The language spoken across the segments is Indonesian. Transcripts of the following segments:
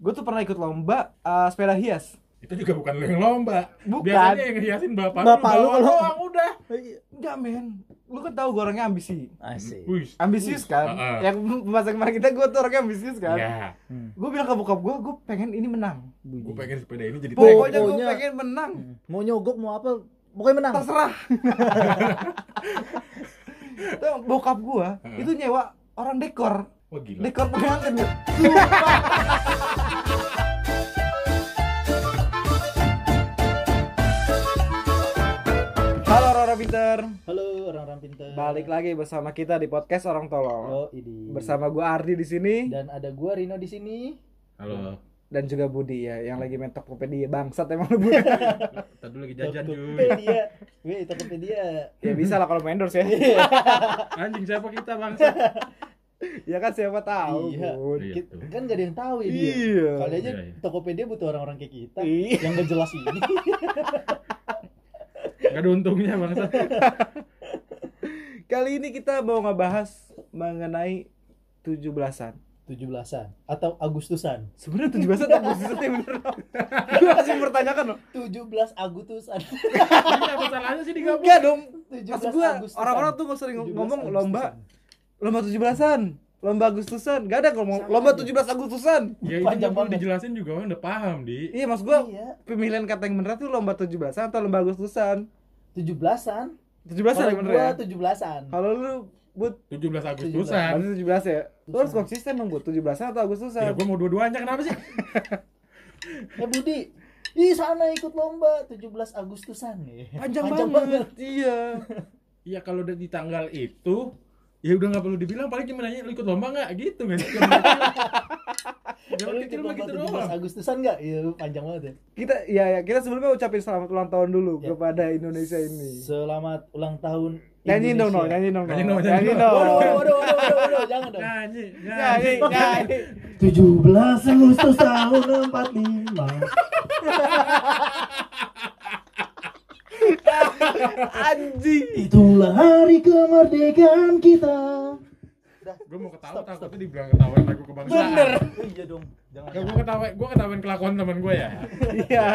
gue tuh pernah ikut lomba eh, sepeda hias. Itu juga bukan lu yang lomba. Bukan. Biasanya yang ngehiasin bapak, Bapak lu bawa kalau- doang udah. Enggak men, lu kan tahu gue orangnya ambisi. Asik. Wih. Ambisius kan? Heeh. Yang masa kemarin kita gue tuh orangnya ambisius kan? Ya, Gue bilang ke bokap gue, gue pengen ini menang. gue pengen sepeda ini jadi Pokoknya gue Pokoknya- pengen menang. Mau nyogok mau apa? Pokoknya menang. Terserah. Tuh, bokap gue itu nyewa orang dekor. Wah gila. Dekor pengantin ya. Halo Roro Pinter. Halo orang-orang pintar. Balik lagi bersama kita di podcast Orang Tolong. Oh, ini. Bersama gua Ardi di sini dan ada gua Rino di sini. Halo. dan juga Budi ya yang lagi main Tokopedia bangsat emang lu Budi. Tadi lagi jajan cuy. Tokopedia. Weh, Tokopedia. ya bisa lah kalau main endorse ya. Anjing siapa kita bangsa? Ya kan siapa tahu. Iya. Bud. Iya. Kita- Kan gak ada yang tahu ya dia. Iya. Kali aja Iya, iya. Tokopedia butuh orang-orang kayak kita Iya. yang gak jelas ini. Gak ada untungnya bangsa. Kali ini kita mau ngebahas mengenai 17-an. 17-an atau Agustusan. Sebenarnya 17-an atau Agustusan ya bener. Gue masih mempertanyakan loh. 17 Agustusan. Ini apa salahnya sih digabung? Enggak dong. 17 Maksud Agustusan. orang-orang tuh sering 17 ngomong Agustusan. lomba lomba 17-an, lomba Agustusan. Gak ada ngomong lomba aja. 17 Agustusan. Ya itu Panjang perlu banget. dijelasin juga orang udah paham di. Iya, maksud gua Iya, pemilihan kata yang bener tuh lomba 17-an atau lomba Agustusan? 17-an. 17-an Kalau yang bener gua ya? 17-an. Kalau lu buat 17 Agustusan. berarti 17 ya? Lu harus konsisten dong buat 17-an atau Agustusan? Ya gua mau dua-duanya kenapa sih? Eh Budi, Ih sana ikut lomba 17 Agustusan nih. Panjang, banget. Iya. Iya kalau udah di tanggal itu ya udah nggak perlu dibilang paling cuma nanya lu ikut lomba nggak gitu kan Kalau Jangan kecil lomba mah gitu 17 doang Agustusan enggak? Iya, panjang banget ya. Kita ya, ya kita sebelumnya ucapin selamat ulang tahun dulu Ya. kepada Indonesia ini. Selamat ulang tahun Nyanyi dong, no, Indonesia. nyanyi dong. Nyanyi dong, nyanyi nyanyi dong. dong. Waduh, waduh, waduh, waduh, jangan dong. nyanyi Nyanyi, nyanyi nyanyi. 17 Agustus tahun 45 Anjing. Itulah hari kemerdekaan kita gue mau ketawa takutnya dibilang ketawain lagu kebangsaan Bener. Oh iya dong Jangan Gak gue ketawa, gue ketawain kelakuan teman gue ya. Iya.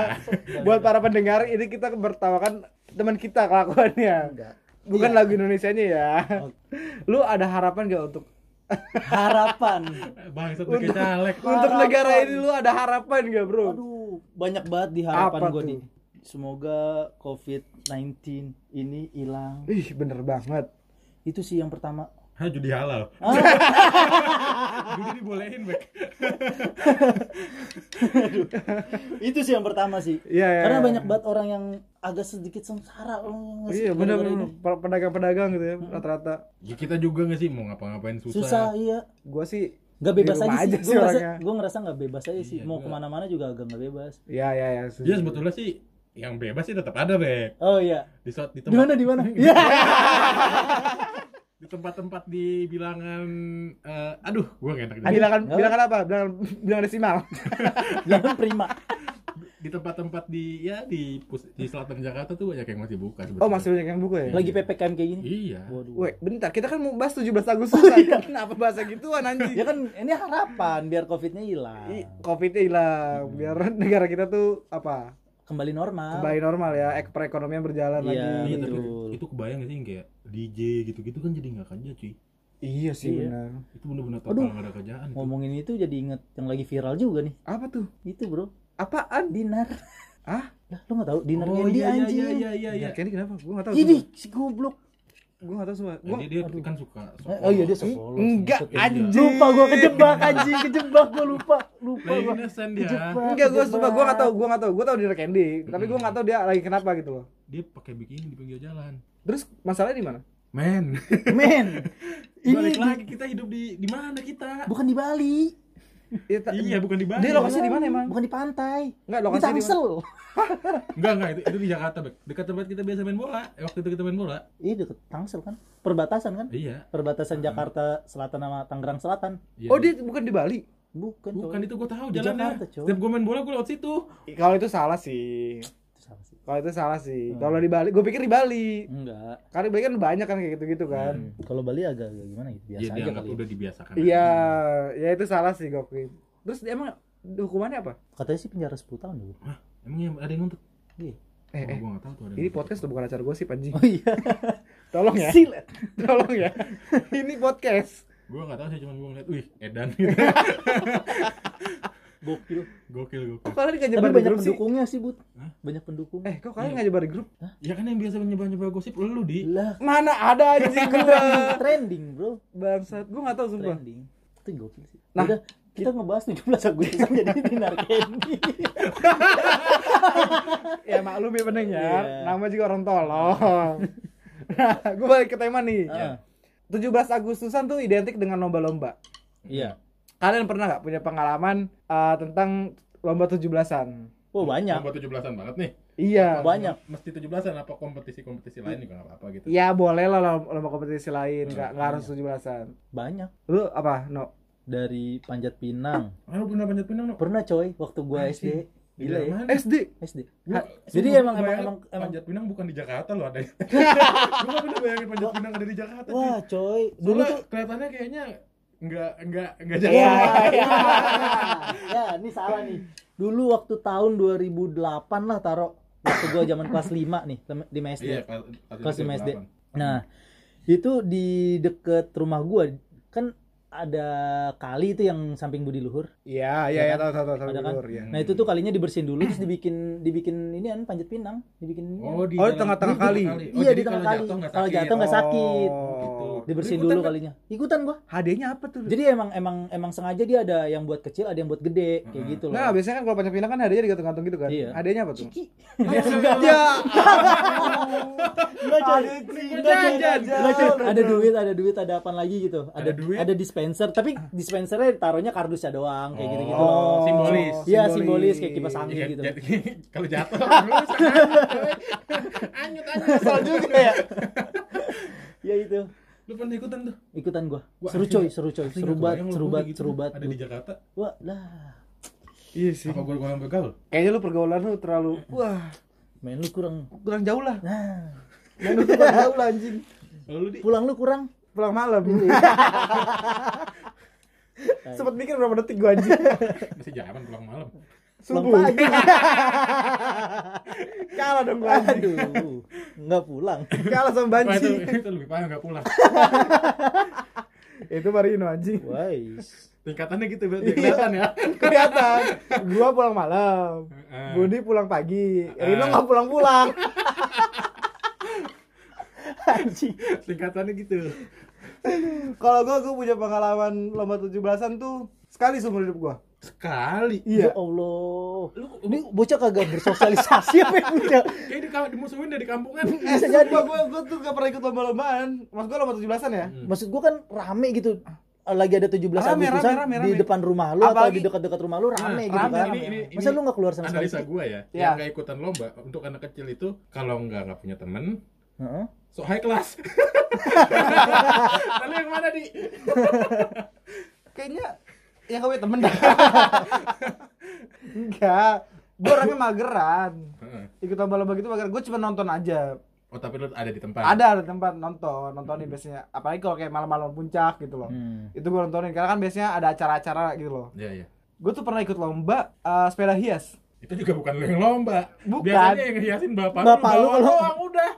Buat para pendengar ini kita bertawakan teman kita kelakuannya. Enggak Bukan Iya. lagu Indonesianya ya. Lu ada harapan gak untuk Harapan Bangsa tuh kayak caleg. untuk Harapan. negara ini lu ada harapan gak, Bro? Aduh banyak banget di harapan Apa gue nih Semoga COVID-19 ini hilang Ih, bener banget. Itu sih yang pertama Hah judi halal. judi dibolehin, Bek. Itu sih yang pertama sih Iya, iya. Karena iya. banyak banget orang yang agak sedikit sengsara oh, ngasih Iya, bener. Pa- Pedagang-pedagang gitu ya, rata-rata. Ya kita juga gak sih mau ngapa-ngapain susah. Susah iya Gua sih Gak bebas aja sih, aja gue sih ngerasa, orangnya. gue ngerasa gak bebas aja sih, Iya, mau gua- ke mana-mana juga agak gak bebas. Iya, iya, iya. setuju. Ya sebetulnya sih yang bebas sih tetap ada, Bek. Oh iya, Di saat di di mana tempat di mana? Iya. di tempat-tempat di bilangan eh, aduh, gue gak enak. Bilangan Nggak. bilangan apa? Bilangan bilangan desimal. Jangan prima. Di tempat-tempat di ya di pus- di selatan Jakarta tuh banyak yang masih buka sebetulnya. Oh, masih banyak yang buka ya? Lagi PPKM kayak gini. Iya. Waduh. Woi, bentar, kita kan mau bahas 17 Agustusan. Kenapa bahasa gituan anjing? Ya kan ini harapan biar covidnya hilang, Covid-nya hilang, biar negara kita tuh apa? Kembali normal. Kembali normal ya, ek perekonomian berjalan Iya, lagi. Iya, tapi betul. itu kebayang gak sih yang kayak DJ gitu-gitu kan jadi nggak kerja cuy Iya sih Iya. benar. itu bener-bener Aduh. total nggak ada kerjaan itu. Ngomongin itu jadi inget yang lagi viral juga nih. Apa tuh? Itu bro, Apaan? dinar. Ah? Lah, lo gak tahu dinar oh Candy iya iya anjing. iya iya iya Iya. Kenny kenapa? Gua enggak tahu. Ini si goblok. Gua enggak tahu semua. Gua dia, dia kan suka, suka Oh iya dia sekolah. enggak anjing. Lupa gua kejebak anjing, kejebak gua lupa. Lupa dia Kejebak. Enggak, gua kejebak. sumpah gua enggak tahu, gua enggak tahu. Gua tahu dia Candy, tapi gua enggak tahu dia lagi kenapa gitu loh. dia pakai bikini di pinggir jalan Terus masalahnya di mana? men Men. Ini lagi kita hidup di di mana kita bukan di Bali. Iya, ta- iya bukan di Bali Dia lokasi di mana emang? Bukan di pantai. Enggak, lokasi di? Tangsel. enggak enggak itu, itu di Jakarta Bek. dekat tempat kita biasa main bola Eh, waktu itu kita main bola Iya deket Tangsel kan. Perbatasan kan? iya Perbatasan Jakarta Selatan sama Tangerang Selatan. Iya, Oh, di- dia bukan di Bali. Bukan, bukan coy. itu gue tahu Di jalannya Jakarta, setiap gue main bola gue lewat situ Kalau itu salah sih. Salah sih. Kalau itu salah sih. Hmm. Kalau di Bali, gue pikir di Bali. Enggak. Karena di Bali kan banyak kan kayak gitu-gitu kan. Hmm. Kalau Bali agak agak gimana gitu. Biasa Iya aja dianggap kali. ya. udah dibiasakan Iya, ya itu salah sih Gokwi. Terus dia emang hukumannya apa Katanya sih penjara 10 tahun dulu. Hah, emang yang ada yang nuntut? Iya. eh, Oh, eh gua tahu tuh ada. yang ini podcast tuh bukan acara gosip anjing Oh iya. tolong ya Silet. tolong ya ini podcast Gua nggak tahu sih cuman gua ngeliat, wih, edan gitu. Gokil. gokil gokil. kok kalian nggak Tapi nyebar banyak grup sih pendukungnya sih, Bud. Hah? Banyak pendukung. eh kok kalian nggak nyebar di grup Ya kan yang biasa nyebar-nyebar gosip lu di. lah. mana ada anjing gua Trending, trending, Bro. bangsat gua nggak tahu sumpah Trending. Itu gokil sih. Nah, Udah, kita ngebahas 17 Agustusan jadi dinar candy. ya maklum ya pendengar Iya. nama juga orang tolong nah gue balik ke tema nih Ah. 17 Agustusan tuh identik dengan lomba-lomba Iya. Kalian pernah nggak punya pengalaman uh, tentang lomba 17-an Oh, banyak. Lomba 17-an banget nih. iya Banyak. Mesti 17-an apa kompetisi-kompetisi lain juga apa-apa gitu. ya boleh lah lomba, kompetisi lain nggak Hmm, nggak harus 17-an Banyak. lu apa no Dari Panjat Pinang. Ah, lu pernah panjat pinang, no? Pernah coy, waktu gua SD. Gila ya. Mana? SD SD. Gua, Jadi emang- emang- emang- emang- panjat pinang bukan di Jakarta loh ada. gua pernah bayangin panjat pinang ada di Jakarta. Wah, coy. Dulu tuh kelihatannya kayaknya nggak nggak nggak Iya, Jakarta. iya. ya, ini salah nih. Dulu waktu tahun 2008 lah taruh waktu gua zaman kelas 5 nih di MSD. Iya, kelas kelas 5 SD. 8. Nah, itu di deket rumah gua kan ada kali itu yang samping Budi Luhur. iya Ya iya iya kan? tahu tahu tahu tahu Ada kan? Lur, ya. Nah, itu tuh kalinya dibersihin dulu terus dibikin dibikin ini kan panjat pinang, dibikin ini. Oh, di Oh, di tengah-tengah kali. Oh, Iya, jadi di tengah kalau kali. jatuh nggak Kalau sakit. jatuh nggak sakit. Gitu. Dibersihin dulu nggak? kalinya. Ikutan gua. hadiahnya apa tuh Jadi emang emang emang sengaja dia ada yang buat kecil, ada yang buat gede, kayak gitu loh. nah biasanya kan kalau panjang pinang kan hadiahnya digantung-gantung gitu kan Iya. hadiahnya apa tuh Ciki. ya. Ada duit, ada duit, ada apa lagi gitu. Ada Ada duit? Ada dispenser, tapi dispensernya taruhnya kardusnya doang kayak gitu-gitu Oh, loh. simbolis. Iya, simbolis kayak kipas angin Iya, gitu. kalau jatuh anyut anyut Kesel juga ya Ya itu. Lu pernah ikutan tuh? Ikutan gua. Wah, Seru coy, nggak- seru coy. Seru banget, seru gua banget, gitu seru banget. ada di Jakarta? Wah, lah. iya sih. Apa gua gua begal kayaknya lu pergaulan lu terlalu wah. Main lu kurang. kurang jauh lah. Nah, main lu kurang jauh lah anjing. Lu di? Pulang lu kurang. pulang malam. Sempet mikir berapa detik gua anjing. Masih jalan pulang malam subuh. Pagi. kalah dong gua Aduh, enggak pulang. kalah sama Wah, itu, banci itu lebih payah nggak pulang. Itu Marino anjing Wais. tingkatannya gitu berarti. Kelihatan ya? Kelihatan. Gua pulang malam. Heeh. Budi pulang pagi. Rino Ah. nggak pulang pulang Anjing. tingkatannya gitu. Kalau gua gua punya pengalaman lomba 17-an tuh sekali seumur hidup gua sekali Ya iya Allah. lu Ini bocah kagak bersosialisasi apa yang punya? kayak di dimusuhin dari kampungan bisa jadi gua, gua, gua tuh gak pernah ikut lomba-lombaan mas gua lomba 17-an ya Hmm. Maksud gua kan rame gitu. Lagi ada 17 Rame, Agustusan rame, rame, di rame. depan rumah lu atau Apalagi- di dekat-dekat rumah lu rame Nah, gitu rame, kan. Ini- ini- Masa lu nggak keluar sama sekali? analisa gua ya Iya. yang nggak ikutan lomba untuk anak kecil itu kalau nggak nggak punya temen Heeh. so high class lalu yang mana di kayaknya yang kau temen. Dah enggak. Gua orangnya mageran. Ikut lomba-lomba gitu mageran. Gua cuma nonton aja. Oh tapi lu ada di tempat? Ada ada tempat nonton. Nontonin biasanya. Apalagi kalau kayak malam-malam puncak gitu loh. Hmm. itu gua nontonin. Karena kan biasanya ada acara-acara gitu loh. Iya iya. Gua tuh pernah ikut lomba eh, sepeda hias. Itu juga bukan lu yang lomba. Bukan. biasanya yang hiasin bapak, Bapak lu bawa kalau- doang udah.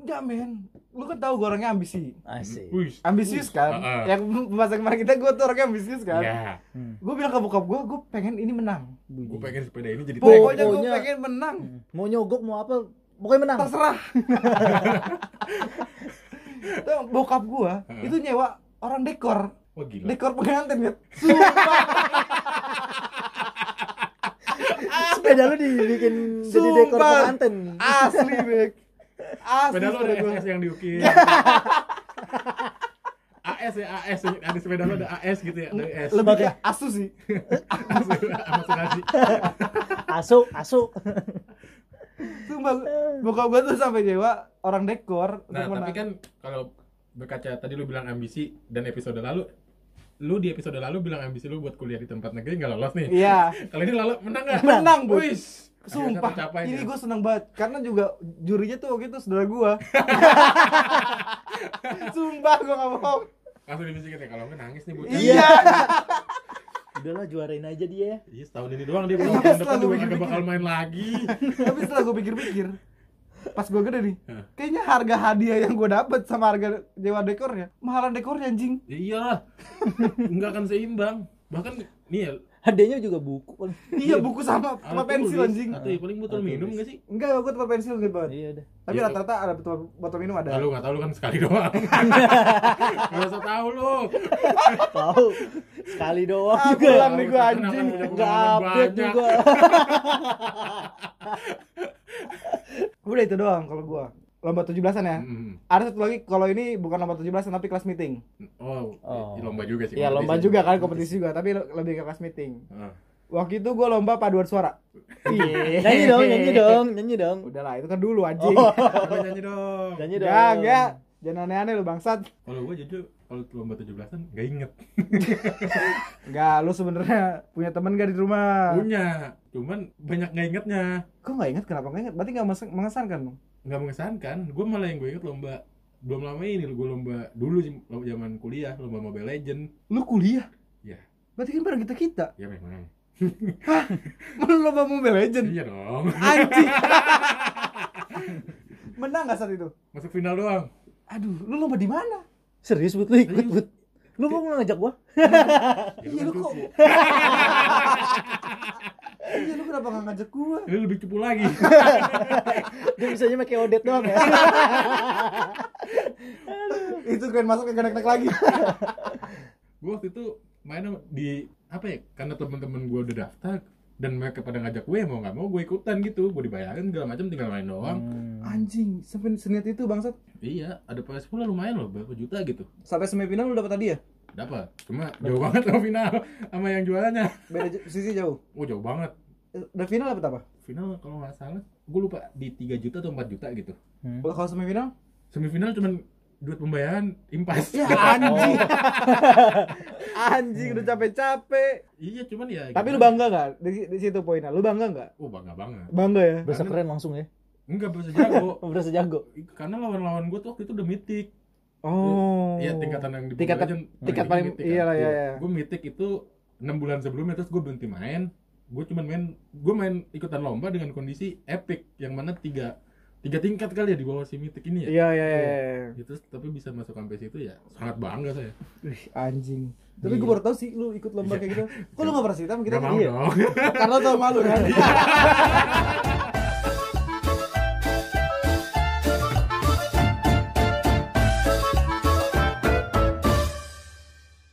Enggak men lu kan tahu gua orangnya ambisi Asik. Wih. ambisius kan Heeh. yang masa kemarin kita gua tuh orangnya ambisius kan ya Hmm. gua bilang ke bokap gua gua pengen ini menang gue pengen sepeda ini jadi Pokoknya- pokoknya gua Pokoknya- pengen menang Hmm. Mau nyogok mau apa? Pokoknya menang. terserah Tuh, bokap gua Heeh. itu nyewa orang dekor wah gila dekor pengantin ya Sepeda lu dibikin jadi dekor Sumpah. pengantin. asli bek asli sepeda lu ada. AS yang diukir AS ya AS ada sepeda lu ada AS gitu ya ada AS lebih ke asu sih sama sengaja Asu, asu. Sumpah, bokap gua tuh sampai nyewa orang dekor nah tapi menang. kan kalau berkaca tadi lu bilang ambisi dan episode lalu lu di episode lalu bilang ambisi lu buat kuliah di tempat negeri nggak lolos nih iya kali ini lalu menang nggak Menang, Bu. Wis. Sumpah, ini gue seneng banget karena juga jurinya tuh waktu itu saudara gua. Sumpah gua gak bohong. langsung dibisikin ya kalau nggak nangis nih bu Iya. Udahlah juarain aja dia. Iya setahun ini doang dia belum Iya, tahun setelah depan juga kagak pikir-pikir. bakal main lagi. Tapi setelah gue pikir-pikir, pas gue gede nih, Hah. kayaknya harga hadiah yang gue dapet sama harga dewa dekornya, mahalan dekornya anjing. Iya, nggak akan seimbang. Bahkan nih ya, Hadiahnya juga buku kan. Iya buku sama tempat pensil anjing. Atau paling botol minum nggak sih? Enggak, gue tempat pensil gitu banget. Iya deh. Tapi Iya. rata-rata ada botol, botol minum ada. Lalu nggak tahu lu kan sekali doang. Nggak usah tahu lu. Tahu. Sekali doang Ah, juga. pulang nih gue Kenapa anjing. Enggak update juga. Udah itu doang kalau gue. Lomba 17-an ya. Hmm. Ada satu lagi kalau ini bukan lomba 17-an tapi kelas meeting. Oh, Oh. lomba juga sih. Iya, lomba juga kan kompetisi juga, tapi le- lebih ke kelas meeting. Ah. Waktu itu gue lomba paduan suara. Iya. Nyanyi dong, nyanyi dong, nyanyi dong. Udahlah, itu kan dulu anjing. Coba nyanyi dong. Nyanyi dong. Enggak, enggak. Jangan aneh-aneh lu bangsat. Kalau gua jujur kalau lomba 17-an nggak inget. Enggak, lu sebenarnya punya teman gak di rumah? Punya, cuman banyak nggak ingetnya. Kok nggak ingat? Kenapa nggak ingat? Berarti nggak mes- mengesankan dong? Nggak mengesankan. Gua malah yang gue inget lomba belum lama ini gue lomba dulu zaman kuliah lomba Mobile Legend Lu kuliah? ya Berarti kan bareng kita kita. ya memang Lu lomba Mobile Legend? iya dong Anjing. Menang nggak saat itu? masuk final doang Aduh, lu lomba di mana? Serius buat lu ikut buat. Lu mau ngajak gua? Ya, Iya, lu kan kok-. Iya, lu kenapa nggak ngajak gua? Lu lebih cupu lagi Dia bisanya pakai odet doang ya. itu kan masuk ke nek lagi. gue waktu itu main di apa ya karena teman-teman gue udah daftar dan mereka pada ngajak gue mau nggak mau gue ikutan gitu gue dibayarin segala macam tinggal main doang Hmm. Anjing, sampai seniat itu bangsat. iya ada PS pula lumayan loh berapa juta gitu Sampai semifinal lu dapat hadiah? Dapat cuma jauh banget sama final sama yang juaranya Beda sisi jauh. oh jauh banget Dan final dapat apa? final kalau nggak salah gue lupa di 3 juta atau 4 juta gitu Hmm. Kalau semifinal? semifinal cuman duit pembayaran impas Ya anjing. anjing udah capek-capek. iya cuman ya Tapi lu gimana? bangga nggak di, di situ poinnya? Lu bangga nggak? oh bangga banget Bangga ya. Berasa keren langsung ya. enggak bisa jago Berasa jago. karena lawan-lawan gue tuh waktu itu udah mitik Oh. Iya tingkatan yang di tingkat Legends, tingkat paling mitik iya lah kan. ya ya. Gue mitik itu 6 bulan sebelumnya terus gue berhenti main. Gue cuman main gue main ikutan lomba dengan kondisi epic yang mana tiga tiga tingkat kali ya di bawah si mitik ini ya. Iya iya iya. iya. Itu tapi bisa masuk sampai situ ya sangat bangga saya. Wih, anjing. Tapi Iya. gue baru tahu sih lu ikut lomba kayak gitu. Kok lu gak pernah cerita sama kita? Gak mau Iya. dong. Karena tau malu kan.